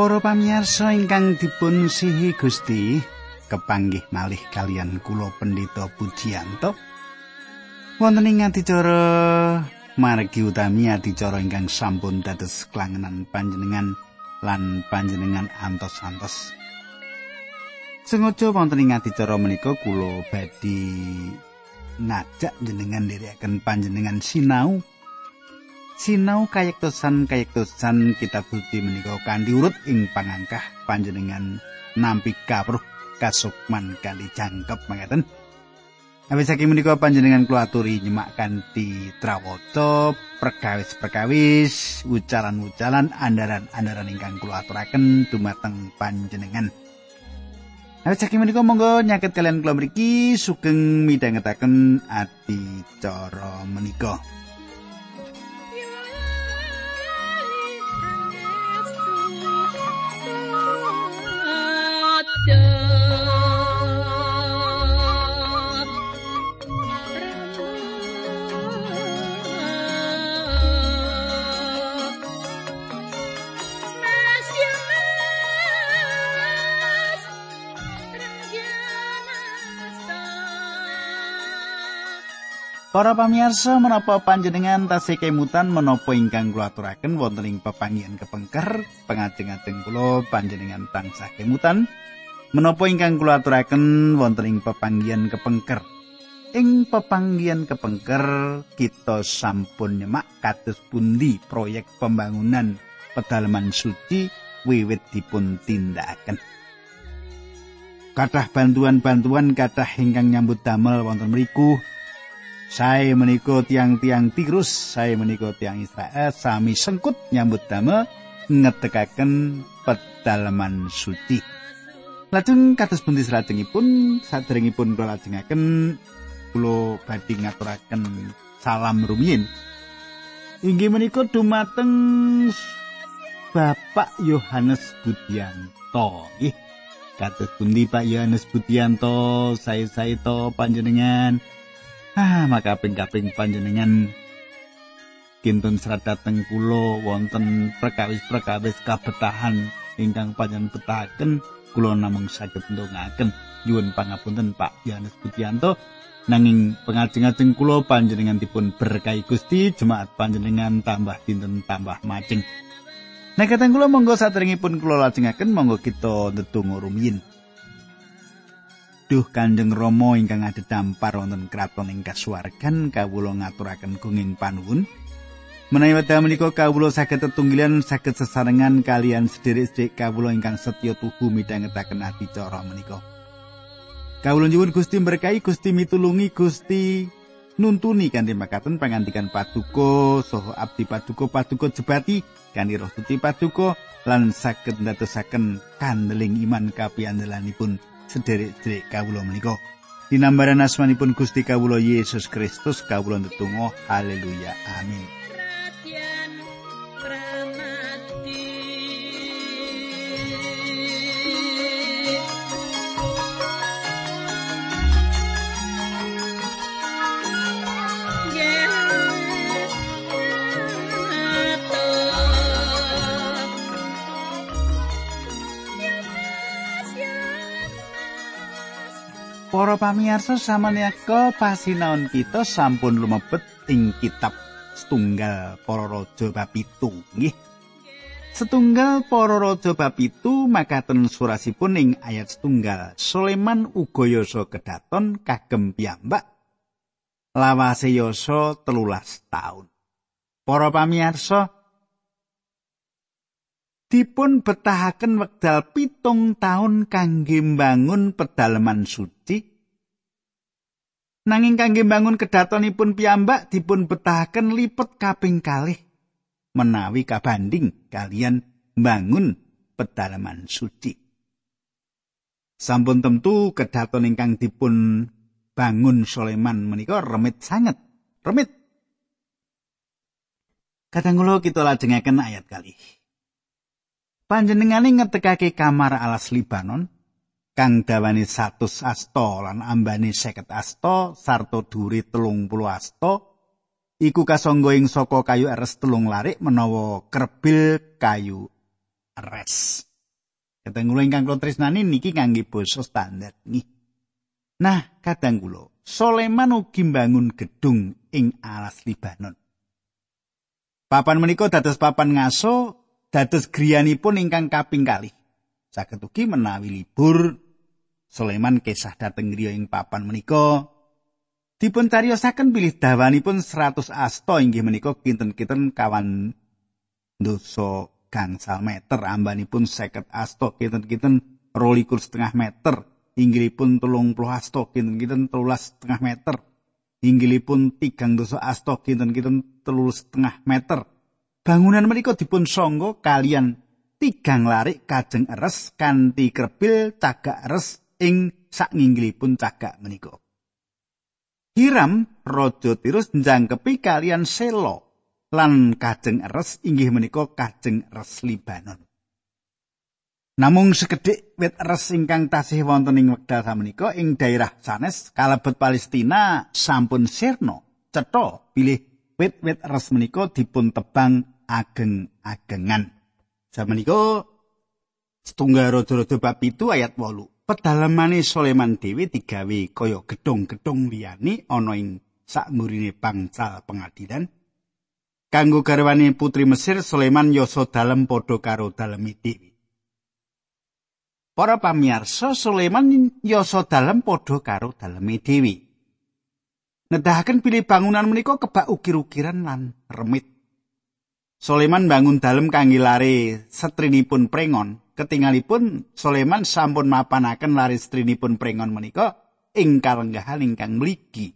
Para pamirsa ingkang dipun sihi Gusti, kepanggih malih kalian kula Pendeta Pujiyanto. Wonten ing adicara margi utami adicara ingkang sampun dados klangenan panjenengan lan panjenengan antos-antos. Sengaja wonten ing adicara menika kula badhe ngajak jenengan nderekaken panjenengan sinau sinau kayektosan kayektosan kitab suci menika kanthi urut ing pangangkah panjenengan nampi kawruh kasukman kali jangkep mangeten Awit saking menika panjenengan kula aturi nyemak kanthi trawaca perkawis-perkawis ucalan-ucalan andaran-andaran ingkang kula aturaken dumateng panjenengan. Awit saking menika monggo nyaket kalian kula mriki sugeng midhangetaken ati cara menika Para pamirsa menapa panjenengan tasih kemutan menapa ingkang kula aturaken wonten ing pepanggihan kepengker pengajeng-ajeng kula panjenengan tansah kemutan. Menapa ingkang kula aturaken wonten ing pepanggihan kepengker? Ing pepanggihan kepengker kita sampun nyemak kados pundi proyek pembangunan pedalaman suci wiwit dipun tindakaken. Kathah bantuan-bantuan kathah ingkang nyambut damel wonten mriku Saya menika tiang-tiang Tirus, saya menika tiang Israel sami sengkut nyambut damel ngetekaken pedalaman suci. Lajeng kados pundi salajengipun saderengipun kula lajengaken kula badhe ngaturaken salam rumiyin. Inggih menika dumateng Bapak Yohanes Budianto. Nggih. Kados pundi Pak Yohanes Budianto, saya-saya to panjenengan. Ah, maka kaping-kaping panjenengan. Kinten serat dateng kula wonten perkawis-perkawis kabetahan ingkang panjenengan betahaken kula namung saged ndongaken. Nyuwun pangapunten Pak Yohanes Budianto. Nanging pengajeng-ajeng kula panjenengan dipun berkahi Gusti jemaat panjenengan tambah dinten tambah maceng Nah, kateng kula monggo saderengipun kula lajengaken monggo kita ndedonga rumiyin. Duh Kanjeng Rama ingkang adhedhampar wonten kraton ing kasuwargan kawula ngaturaken gunging panuwun. Menawi wekdal menika kawula saged tetunggilan saged sesarengan kalian sederek-sederek kawula ingkang setya tuhu midhangetaken adicara menika. Kawula nyuwun Gusti berkahi Gusti mitulungi Gusti nuntuni kanthi makaten pangandikan paduka saha abdi paduka paduka jebati kanthi roh suci paduka lan saged ndadosaken kandeling iman kapiandelanipun sederek-sederek kawula menika. Dinambaran asmanipun Gusti kawula Yesus Kristus kawula ndedonga haleluya amin. Para pamirsa samangga pasinaon kita sampun lumebet ing kitab setunggal para raja bab nggih. Setunggal para raja bab itu makaten surasipun ing ayat setunggal. Sulaiman uga yasa kedaton kagem piyambak lawase yasa telulas taun. Para pamirsa dipun betahaken wekdal pitung taun kangge mbangun pedalaman suci nanging kangge mbangun kedatonipun piyambak dipun betahaken lipet kaping kalih. Menawi kabanding kalian mbangun pedalaman suci. Sampun tentu kedaton ingkang dipun bangun Sulaiman menika remit sanget. Remit. Kadang kula kita lajengaken ayat kali. panjenengane ngetekake kamar alas Libanon kang dawane 100 asta lan ambane 50 asta sarta dhuwure 30 asta iku kasangga ing saka kayu eres telung larik menawa kerbil kayu eres. Kadang kula ingkang kula tresnani niki kangge basa standar nih. Nah, kadang kula Soleman ugi mbangun gedung ing alas Libanon. Papan menika dados papan ngaso dados griyanipun ingkang kaping kalih. Saged ugi menawi libur Soleman kesah dhateng griya ing papan menika. Dipun cariyosaken bilih dawanipun 100 asta inggih menika kinten-kinten kawan dosa gangsal meter. Ambanipun seket asto kinten-kinten rolikur setengah meter. Inggilipun telung puluh asto kinten-kinten telulas setengah meter. Inggilipun tigang dosa asto kinten-kinten telulus setengah meter. Bangunan menika dipun songgo kalian tigang larik kajeng eres kanthi krebil cagak eres ing sak nginggilipun cagak menika Hiram Raja Tirus njangkepi kalian Selo lan kajeng eres inggih menika kajeng eres Libanon. Namung sekedhik wit eres ingkang tasih wonten ing wekdal samenika ing daerah sanes kalebet Palestina sampun sirna cetha bilih wit-wit eres menika dipun tebang ageng-agengan. Samenika setunggal rada-rada bab itu ayat 8. Pedalamane Soleman Dewi digawe kaya gedung-gedung liyane ana ing sakmurine bangsa pengadilan. kanggo garwane putri Mesir Sulaiman yoso dalem padha karo dalem dewi. Para pamirsa Sulaiman yoso dalem padha karo dalem dewi. Nedahaken pilih bangunan menika kebak ukir-ukiran lan remit. Sulaiman bangun dalem kangge lare setrinipun prengon. Ketingalipun Sulaiman sampun mapanaken lare setrinipun prengon menika ing kalenggahan ingkang mligi.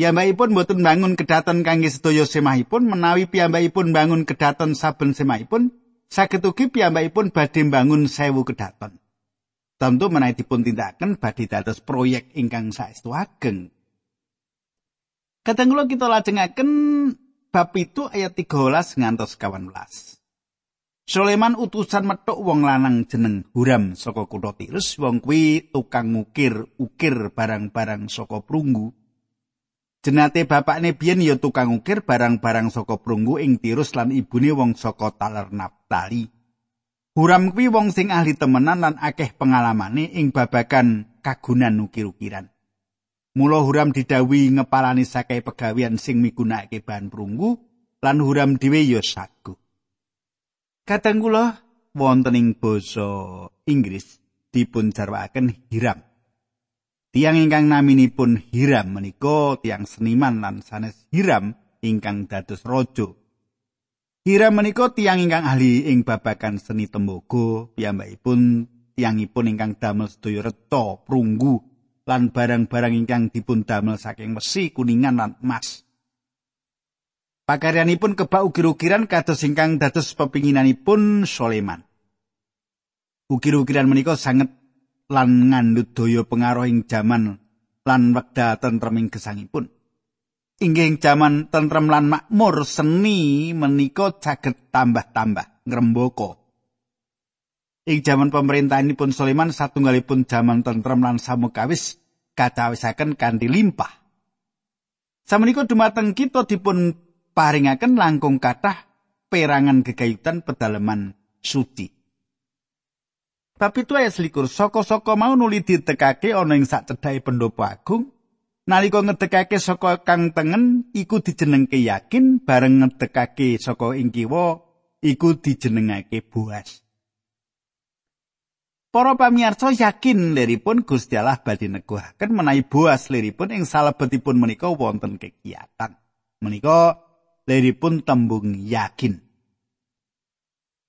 Piyambakipun boten bangun kedaton kangge sedaya semahipun menawi piyambakipun bangun kedaton saben semahipun saged ugi piyambakipun badhe bangun sewu kedaton. Tentu menawi dipun tindakaken badhe dados proyek ingkang saestu ageng. Kadang kula kita lajengaken bab itu ayat 13 ngantos 18. Sulaiman utusan metuk wong lanang jeneng Huram saka kutha Tirus wong kuwi tukang ngukir ukir barang-barang saka prunggu Jenate bapakne biyen ya tukang ukir barang-barang saka prunggu ing Tirus lan ibune wong saka Taler Naftali. Huram kuwi wong sing ahli temenan lan akeh pengalamane ing babagan kagunan ukir-ukiran. Mula Huram didawi ngepalani sakai pegawean sing migunakake bahan prunggu lan Huram dhewe ya sagu. Kadang kula wonten ing basa Inggris dipun jarwakaken Hiram. Tiang ingkang naminipun Hiram menika tiang seniman lan sanes Hiram ingkang dados raja. Hiram menika tiang ingkang ahli ing babagan seni tembaga, piyambakipun tiangipun ingkang damel sedaya reta, prunggu lan barang-barang ingkang dipun damel saking besi, kuningan lan emas. Pakaryanipun kebak ukir-ukiran kados ingkang dados pepinginanipun Soleman. Ukir-ukiran menika sanget lan ngandhut daya pengaruh ing jaman lan wekdal tentreming gesangipun. Inggih jaman tentrem lan makmur seni menika caget tambah-tambah ngrembaka. Ing jaman pemerintahanipun Sulaiman satunggalipun jaman tentrem lan samukawis kacawisaken kanthi limpah. Samenika dumateng kita dipun paringaken langkung kathah perangan gegayutan pedalaman suci. Bab itu ayat selikur, soko-soko mau nuli ditekake ana ing sak pendopo agung. Nalika ngedekake saka kang tengen iku dijenengke yakin, bareng ngedekake saka ing kiwa iku dijenengake buas. Para pamirsa yakin liripun Gusti Allah badhe neguhaken menawi buas liripun ing salebetipun menika wonten kegiatan. Menika liripun tembung yakin.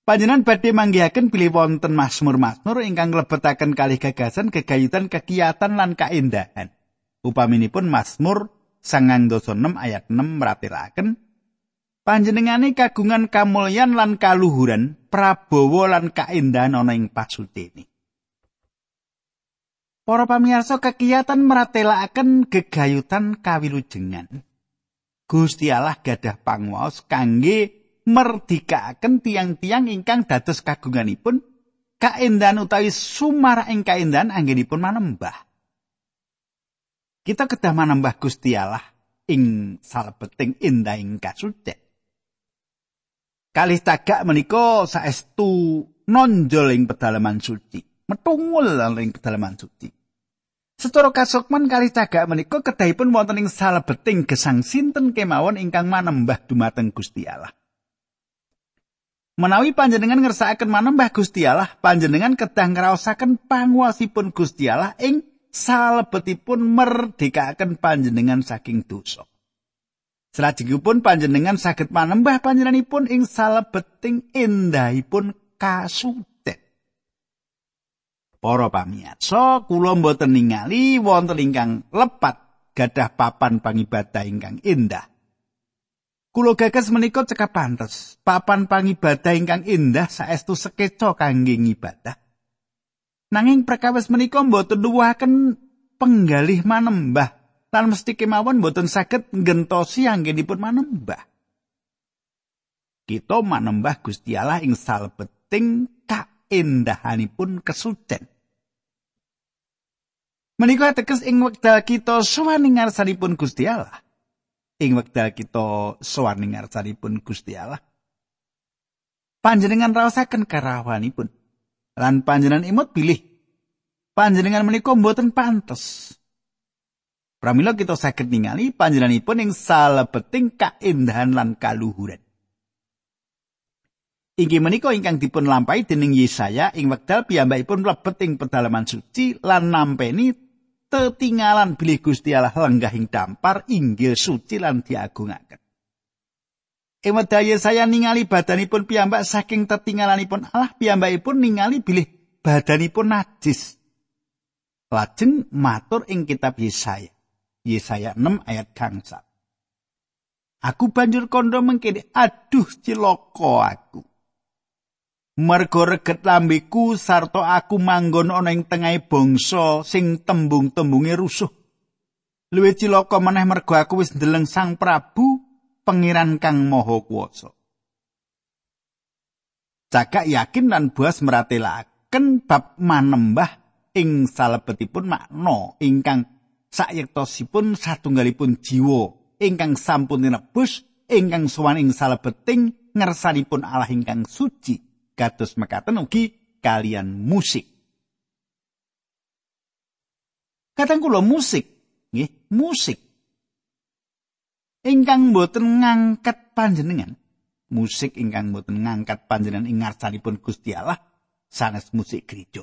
Panjenengan badhe manggihaken bilih wonten masmur-masmur ingkang nglebetaken kalih gagasan kegayutan kegiatan lan kaendahan. Upaminipun Mazmur 9 ayat 6 meratelaken panjenengane kagungan kamulyan lan kaluhuran, prabawa lan kaendahan ana ing pasutene. Para pamirsa kegiatan meratelaken gegayutan kawilujengan. Gusti Allah gadah pangwaos kangge merdikaken tiang-tiang ingkang dados kagunganipun kaendahan utawi sumara ing kaendahan anggenipun manembah. Kita kedah manembah Gusti Allah ing salebeting endah ing kasucen. Kalih tagak menika saestu nonjol ing pedalaman suci. Metungul ing pedalaman suci. Secara kasukman kalih tagak menika kedahipun wonten ing salebeting gesang sinten kemawon ingkang manembah dumateng Gusti Allah. Menawi panjenengan ngersakaken manembah Gusti Allah, panjenengan kedah ngraosaken panguwasipun Gusti Allah ing salebetipun merdekaken panjenengan saking dosa. Salajengipun panjenengan saged manembah panjenenganipun ing salebeting endahipun kasucen. Para pamirsa, kula mboten ningali wonten ingkang lepat gadah papan pangibadah ingkang indah. Kulo gagas menika cekap pantes. Papan pangibadah ingkang indah saestu sekeca kangge ngibadah. Nanging perkawis menika mboten nuwuhaken penggalih manembah lan mesti kemawon boten saged nggentosi anggenipun manembah. Kita manembah Gusti Allah ing salebeting kaendahanipun kesucen. Menika teges ing wekdal kita sowan ing ngarsanipun Gusti Allah. Ing wekdal kita sowan ing ngarsanipun Gusti Allah. Panjenengan raosaken karawanipun lan panjenengan imut pilih panjenengan menika mboten pantes Pramila kita saged ningali panjenenganipun ing salebeting kaendahan lan kaluhuran. Inggih menika ingkang dipun lampahi dening Yesaya ing wekdal piyambakipun mlebet ing pedalaman suci lan nampeni tetinggalan bilih Gusti Allah lenggah ing dampar inggil suci lan diagungaken. Ing wekdal Yesaya ningali badanipun piyambak saking tetinggalanipun Allah piyambakipun ningali bilih badanipun najis. Lajeng matur ing kitab Yesaya Yesaya 6 ayat gangsal. Aku banjur kondo mengkene, aduh ciloko aku. Mergo reget lambiku sarta aku manggon ana ing tengahing bangsa sing tembung-tembunge rusuh. Luwih cilaka meneh mergo aku wis ndeleng Sang Prabu pengiran kang maha kuwasa. Cakak yakin lan buas meratelaken bab manembah ing salebetipun makna ingkang sayektosipun satunggalipun jiwa ingkang sampun tinebus ingkang sowan ing salebeting ngersanipun Allah ingkang suci kados mekaten ugi kalian musik. Kadang kula musik, nggih, musik. Ingkang boten ngangkat panjenengan, musik ingkang boten ngangkat panjenengan ing ngarsanipun Gusti Allah sanes musik gereja.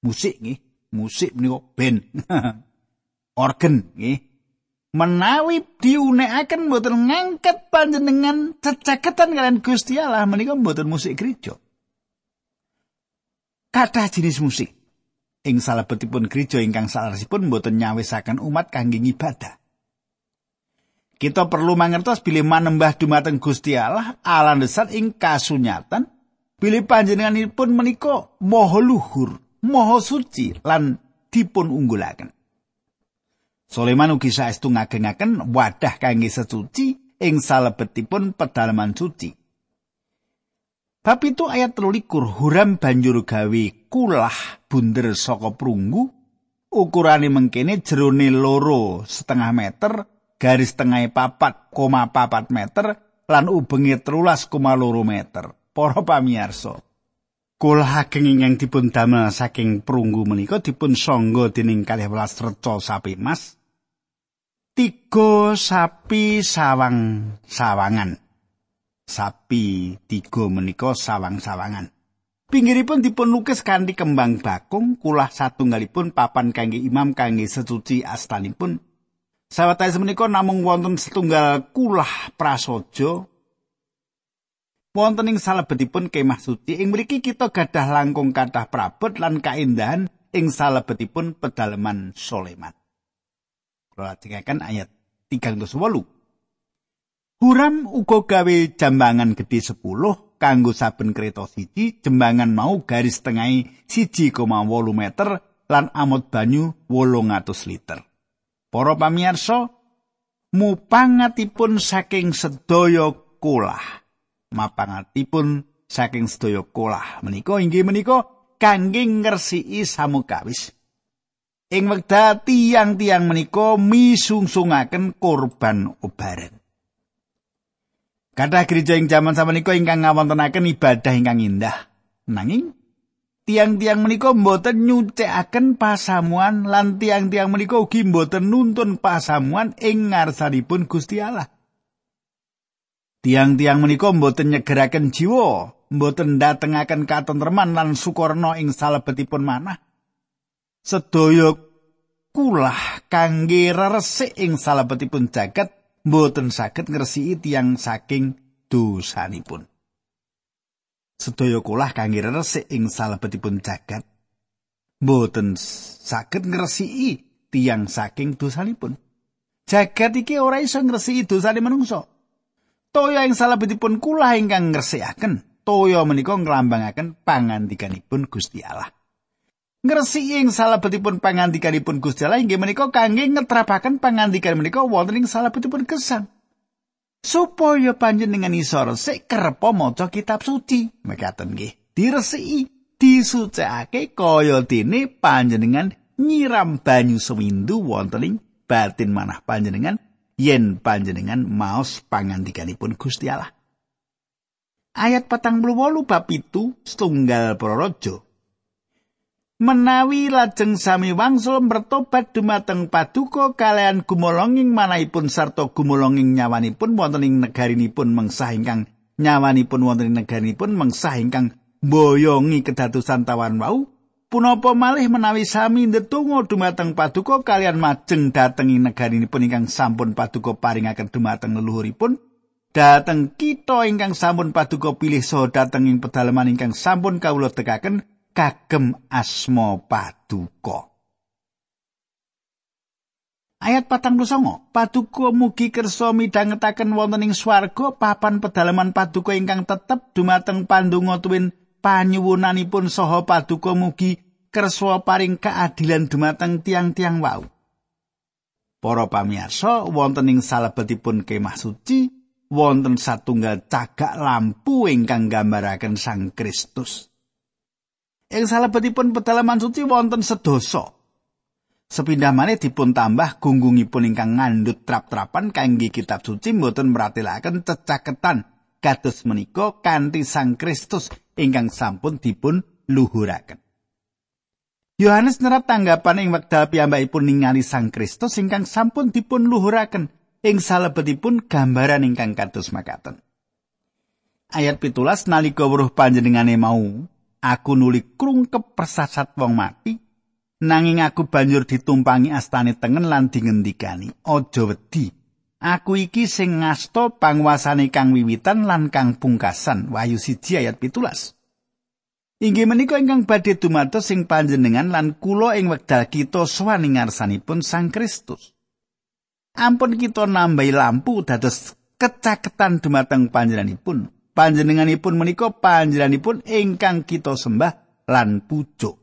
Musik nggih, musik menika band. organ nggih menawi diunekaken mboten ngangkat panjenengan cecaketan kalian Gusti Allah menika mboten musik gereja. Kata jenis musik. Ing salebetipun gereja ingkang salaresipun mboten nyawisaken umat kangge ibadah kita perlu mangertos bilih manembah dumateng Gusti Allah ala desat ing kasunyatan bilih panjenenganipun menika moho luhur moho suci lan dipun unggulaken Sulaiman ugi saestu ngagengaken wadah kangge sesuci ing salebetipun pedalaman suci. Bab itu ayat telulikur Huram banjur gawe kulah bunder saka prunggu ukurane mengkene jerone loro setengah meter garis tengahé papat koma papat meter lan ubenge terulas koma loro meter para pamirsa kulah ageng ingkang dipun damel saking prunggu menika dipun sangga dening kalih welas reca sapi mas tiga sapi sawang sawangan. Sapi tiga menika sawang sawangan pinggiripun dipun lukis kanthi kembang bakung kulah satunggalipun papan kangge imam kangge secuci astanipun. Sawetawis menika namung wonten setunggal kulah prasojo wonten ing salebetipun kemah suci ing mriki kita gadah langkung kathah prabot lan kaendahan ing salebetipun pedalaman Soleman Perhatikan ayat 38. Huram uga gawe jambangan gedhe 10 kanggo saben kereta siji, jembangan mau garis tengahi 1,8 meter lan amot banyu 800 liter. Para pamirsa, mupangatipun saking sedaya kolah. Mapangatipun saking sedaya kolah menika inggih menika kangge ngresiki samukawis. ing wekdal tiang-tiang menika misungsungaken korban obaran. Kathah gereja ing jaman samenika ingkang ngawontenaken ibadah ingkang indah. Nanging tiang-tiang menika mboten nyucikaken pasamuan lan tiang-tiang menika ugi mboten nuntun pasamuan ing ngarsanipun Gusti Allah. Tiang-tiang menika mboten nyegeraken jiwa, mboten datengaken katentreman lan sukorno ing salebetipun manah. Sedaya kulah kangge resik ing salebetipun jagat mboten saged ngresiki tiyang saking dosanipun. Sedaya kulah kangge resik ing salebetipun jagat mboten saged ngresiki tiyang saking dosanipun. Jagat iki ora iso ngresiki dosane manungsa. Toya ing salebetipun kulah ingkang ngresikaken, toya menika nglambangaken pangandikanipun Gusti Allah. ngresiki ing salebetipun pangandikanipun Gusti Allah inggih menika kangge ngetrapaken pangandikan menika wonten ing salebetipun gesang. Supaya panjenengan iso resik kerepa maca kitab suci. Mekaten nggih. Diresiki, disucikake kaya dene panjenengan nyiram banyu sewindu wonten ing batin manah panjenengan yen panjenengan maos pangandikanipun Gusti Allah. Ayat patang puluh bab itu setunggal prorojo menawi lajeng sami wangsul mertobat dumateng paduka kalian gumolonging manahipun sarta gumolonging nyawanipun wonten ing negarinipun mengsah ingkang nyawanipun wonten ing negarinipun mengsah ingkang boyongi kedatusan tawan wau punapa malih menawi sami ndedonga dumateng paduka kalian majeng dhateng ing negarinipun ingkang sampun paduka paringaken dumateng leluhuripun dhateng kita ingkang sampun paduka pilih saha dhateng ing pedalaman ingkang sampun kawula tekaken kagem asma paduka. Ayat patang songo, paduka mugi kersa midhangetaken wonten ing swarga papan pedalaman paduka ingkang tetep dumateng pandonga tuwin panyuwunanipun saha paduka mugi kersa paring keadilan dumateng tiang-tiang wau. Para pamirsa, wonten ing salebetipun kemah suci wonten satunggal cagak lampu ingkang gambaraken Sang Kristus. Ing salebetipun pedalaman suci wonten sedasa. Sepindah maneh dipun tambah gunggungipun ingkang ngandhut trap-trapan kangge kitab suci mboten meratelaken cecaketan kados menika kanthi Sang Kristus ingkang sampun dipun luhuraken. Yohanes nerat tanggapan ing wekdal piyambakipun ningali Sang Kristus ingkang sampun dipun luhuraken ing salebetipun gambaran ingkang kados makaten. Ayat pitulas nalika weruh panjenengane mau aku nuli krungkep persasat wong mati nanging aku banjur ditumpangi astane tengen lan dingendikani aja wedi aku iki sing ngasta panguasane kang wiwitan lan kang pungkasan wahyu siji ayat pitulas inggih menika ingkang badhe dumados sing panjenengan lan kula ing wekdal kita sowan ngarsanipun Sang Kristus ampun kita nambahi lampu dados kecaketan dumateng panjenenganipun panjenenganipun menika panjenenganipun ingkang kita sembah lan pucuk.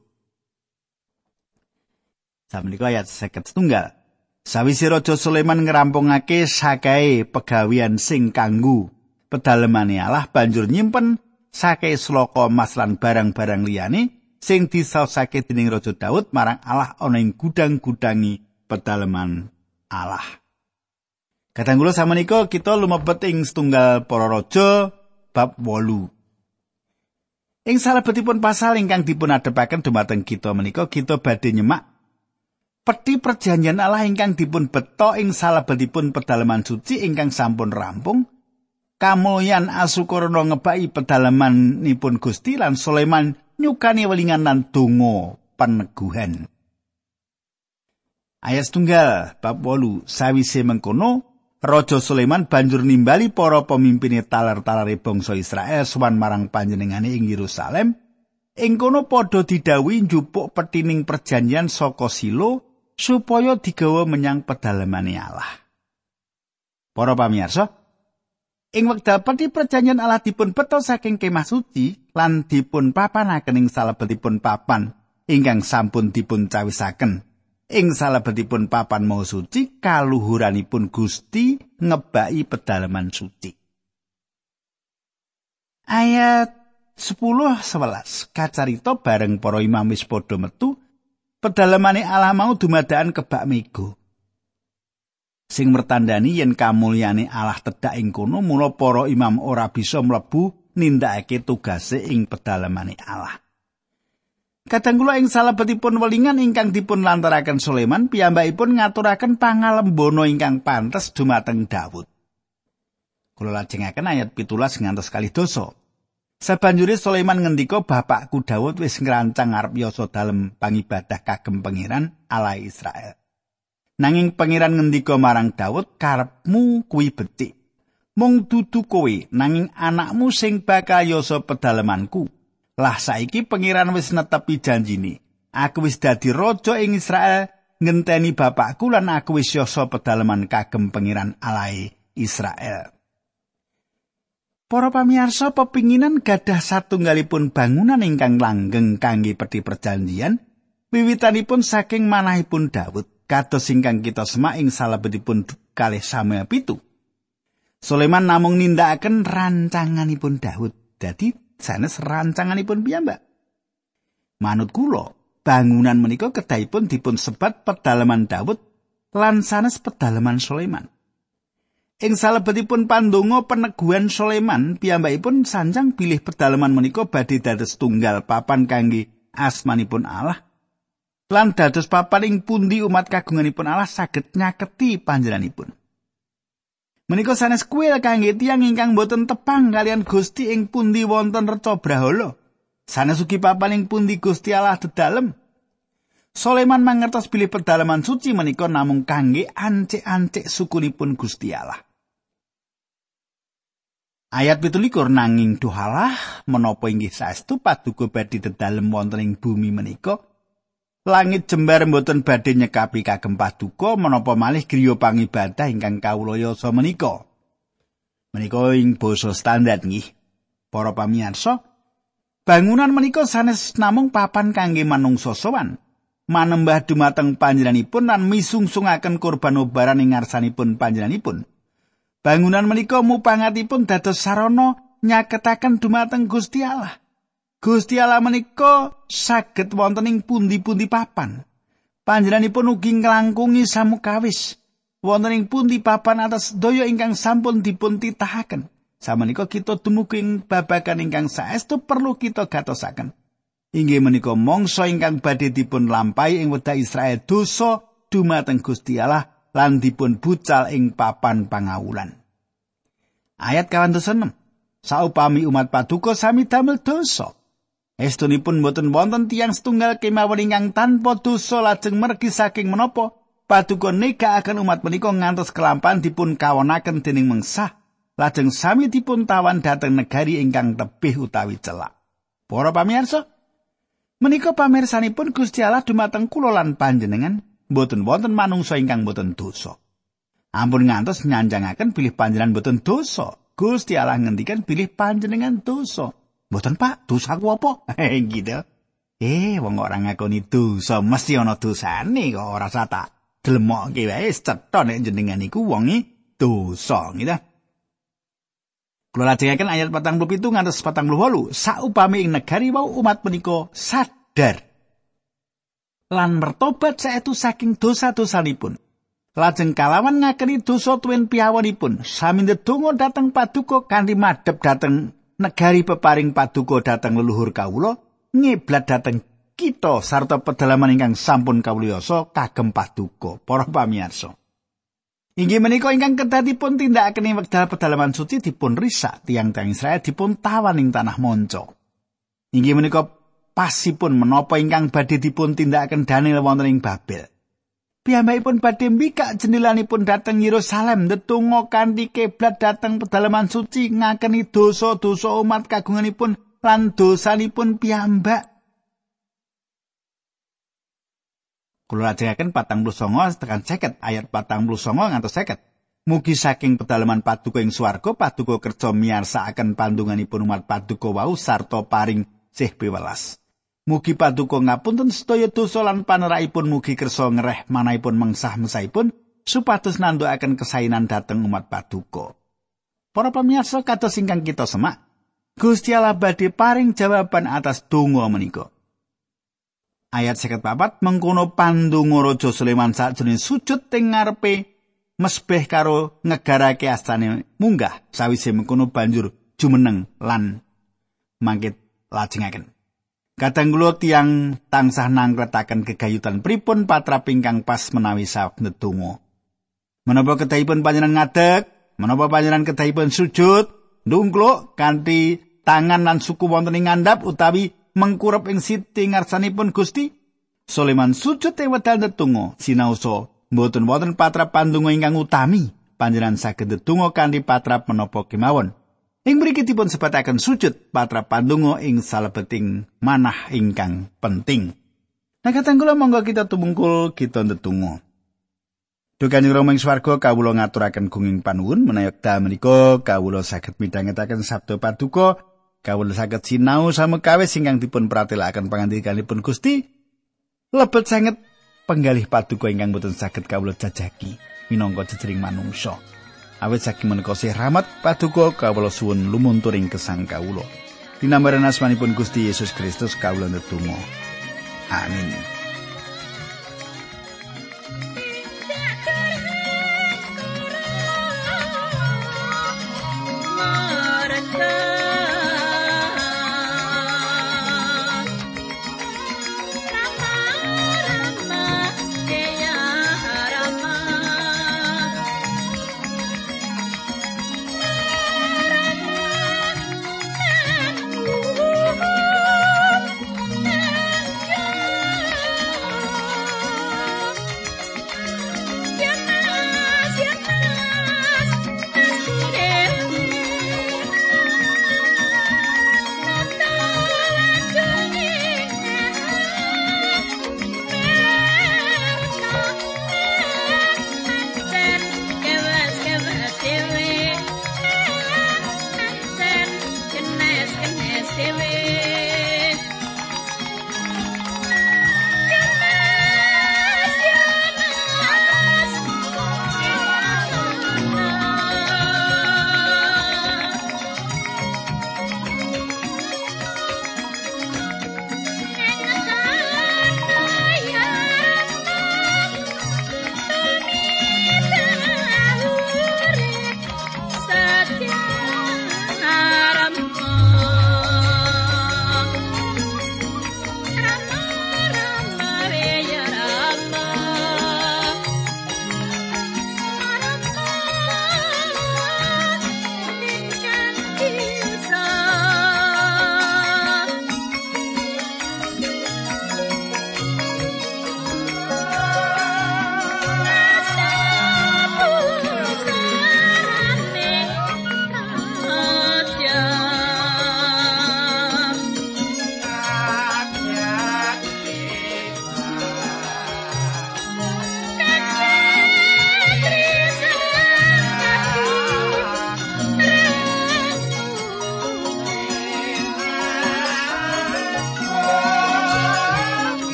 Samenika ayat 50 setunggal. Sawise Raja Sulaiman ngerampungake sakae pegawian sing kanggo pedalemane Allah banjur nyimpen sakae sloka emas lan barang-barang liyane sing disausake dening Raja Daud marang Allah ana ing gudang-gudangi pedaleman Allah. Katanggula samenika kita lumebet ing setunggal para raja bab 8. Ing salebetipun pasal ingkang dipun adepaken dumateng kita menika kita badhe nyemak peti perjanjian Allah ingkang dipun beto ing salebetipun pedalaman suci ingkang sampun rampung kamulyan asukurna ngebaki pedalamanipun Gusti lan Sulaiman nyukani welingan lan donga peneguhan. Ayat tunggal bab 8 sawise mengkono Raja Sulaiman banjur nimbali para pemimpine talar-talare bangsa Israel sowan marang panjenengane ing Yerusalem. Ing kono padha didhawuhi njupuk petining perjanjian saka Silo supaya digawa menyang pedalamane Allah. Para pamirsa, ing wekdal peti perjanjian Allah dipun beto saking kemah suci lan dipun papanaken ing salebetipun papan ingkang sampun dipun cawisaken ing salebetipun papan mau suci kaluhuranipun Gusti ngebaki pedalaman suci. Ayat 10 11 kacarita bareng para imam wis padha metu pedalamane Allah mau dumadakan kebak mego. sing mertandani yen kamulyane Allah tedhak ing kono mula para imam ora bisa mlebu nindakake tugase ing pedalamane Allah. Kadang kula ing salebetipun welingan ingkang dipun lantaraken Sulaiman piyambakipun ngaturaken pangalembono ingkang pantes dumateng Daud. Kula lajengaken ayat 17 ngantos kali dosa. Sabanjure Sulaiman ngendika bapakku Daud wis ngrancang arep yasa dalem pangibadah kagem pangeran Allah Israel. Nanging pangeran ngendika marang Daud, "Karepmu kuwi becik. Mung dudu kowe, nanging anakmu sing bakal yasa pedalamanku. Lah saiki pangeran wis netepi janjine. Aku wis dadi raja ing Israel, ngenteni bapakku lan aku wis yasa pedalaman kagem pangeran alai Israel." Para pamirsa pepinginan gadah satunggalipun bangunan ingkang langgeng kangge peti perjanjian wiwitanipun saking manahipun Daud. kados ingkang kita semak ing salebetipun kalih Samuel pitu. Sulaiman namung nindakaken rancanganipun Daud. Dadi sanes rancanganipun piyambak. Manut kula, bangunan menika kedahipun dipun sebat pedalaman Daud lan sanes pedalaman Sulaiman. Ing salebetipun pandonga peneguhan Sulaiman, piyambakipun sanjang bilih pedalaman menika badhe dados tunggal papan kangge asmanipun Allah lan dados papaning pundi umat kagunganipun Allah saged nyaketi panjenenganipun. Menika sanes kuil kangge tiyang ingkang boten tepang kalian Gusti ing pundi wonten reca brahala. Sanes ugi papaning pundi Gusti Allah dedalem. Soleman mangertos bilih pedalaman suci menika namung kangge ancik-ancik sukunipun Gusti Allah. Ayat pitulikur nanging dohalah menapa inggih saestu paduka badhe dedalem wonten ing bumi menika Langit jembar mboten badhe nyekapi kagem paduka menapa malih griya pangibadah ingkang kawula yasa menika. Menika ing basa standar nggih. Para pamirsa, bangunan menika sanes namung papan kangge manungsa sowan. Manembah dumateng panjenenganipun lan misungsungaken kurban obaran ing ngarsanipun panjenenganipun. Bangunan menika mupangatipun dados sarana nyaketaken dumateng Gusti Allah. Gusti Allah menika saged wonten ing pundi-pundi papan. Panjenenganipun ugi nglangkungi samukawis wonten ing pundi papan atas daya ingkang sampun dipun titahaken. Samenika kita dumugi ing babagan ingkang saestu perlu kita gatosaken. Inggih menika mangsa ingkang badhe dipun lampahi ing wekdal Israel dosa dumateng Gusti Allah lan dipun bucal ing papan pangawulan. Ayat 26. Saupami umat paduka sami damel dosa, Estunipun boten wonten tiang setunggal kemawon ingkang tanpa dosa lajeng mergi saking menapa paduka neka akan umat menika ngantos kelampan dipun kawonaken dening mengsah lajeng sami dipun tawan dhateng negari ingkang tebih utawi celak. Para pamirsa, menika pamirsanipun Gusti Allah dumateng kula lan panjenengan boten wonten manungsa ingkang boten dosa. Ampun ngantos nyanjangaken bilih panjenengan boten dosa. Gusti Allah ngendikan bilih panjenengan dosa. Mboten Pak, dosaku apa? Eh gitu. Eh, wong ora ngakoni dosa mesti ana dosane kok ora sata. Dlemokke wae cetha nek jenengan iku wonge dosa gitu. Kula lajengaken ayat 47 ngantos 48. Saupami ing negari wau umat menika sadar lan mertobat saetu saking dosa-dosanipun. Lajeng kalawan ngakeni dosa tuwin piyawanipun, sami ndedonga dhateng paduka kanthi madhep dhateng negari peparing paduka dhateng leluhur kawula ngiblat dhateng kita sarta pedalaman ingkang sampun kawuliyasa kagem paduka. Para pamirsa inggih menika ingkang kedadipun tindakaken wekdal pedalaman suci dipun risak tiang-tiang Israel dipun tawan ing tanah monco. Inggih menika pasipun menapa ingkang badhe dipun tindakaken Daniel wonten ing Babel Piyambakipun badhe mbikak jendelanipun dhateng Yerusalem ndedonga kanthi kiblat dhateng pedalaman suci ngakeni dosa-dosa umat kagunganipun lan dosanipun piyambak. Kula lajengaken 49 tekan 50 ayat 49 ngantos 50. Mugi saking pedalaman paduka ing swarga paduka kerja miyarsakaken pandunganipun umat paduka wau sarta paring sih piwelas. Mugi paduka ngapunten sedaya dosa lan panerakipun mugi kersa ngereh manahipun mengsah mesaipun supados nandukaken kesainan dhateng umat paduka. Para pamirsa kados ingkang kita semak, Gusti Allah badhe paring jawaban atas donga menika. Ayat 54 mengkono pandonga Raja Sulaiman sakjroning sujud teng ngarepe mesbeh karo ngegarake astane munggah sawise mengkono banjur jumeneng lan mangkit lajengaken. Kadang kula tiang tansah nangkretaken gegayutan pripun patra pingkang pas menawi saweg ndedonga. Menapa kedahipun panjenengan ngadeg, menapa panjenengan kedahipun sujud, ndungkluk kanthi tangan lan suku wonten ing ngandhap utawi mengkurep ing siti ngarsanipun Gusti. Sulaiman sujud ing wedal ndedonga sinaosa mboten wonten patrap pandonga ingkang utami panjenengan saged ndedonga kanthi patrap menapa kemawon ing mriki dipun sebataken sujud patrap pandonga ing salebeting manah ingkang penting. Nah katang kula monggo kita tumungkul kita ndedonga. Dukan ing romeng swarga kawula ngaturaken gunging panuwun. Menawi dal menika kawula saged midhangetaken sabda paduka. Kawula saged sinau samekawis ingkang dipun pratelaken pangandikanipun Gusti. Lebet sanget penggalih paduka ingkang boten saged kawula jajaki minangka jejering manungsa. Awit saking menika rahmat paduka kawula suwun lumunturing kesang kawula. Dinambaran asmanipun Gusti Yesus Kristus kawula netunggal. Amin.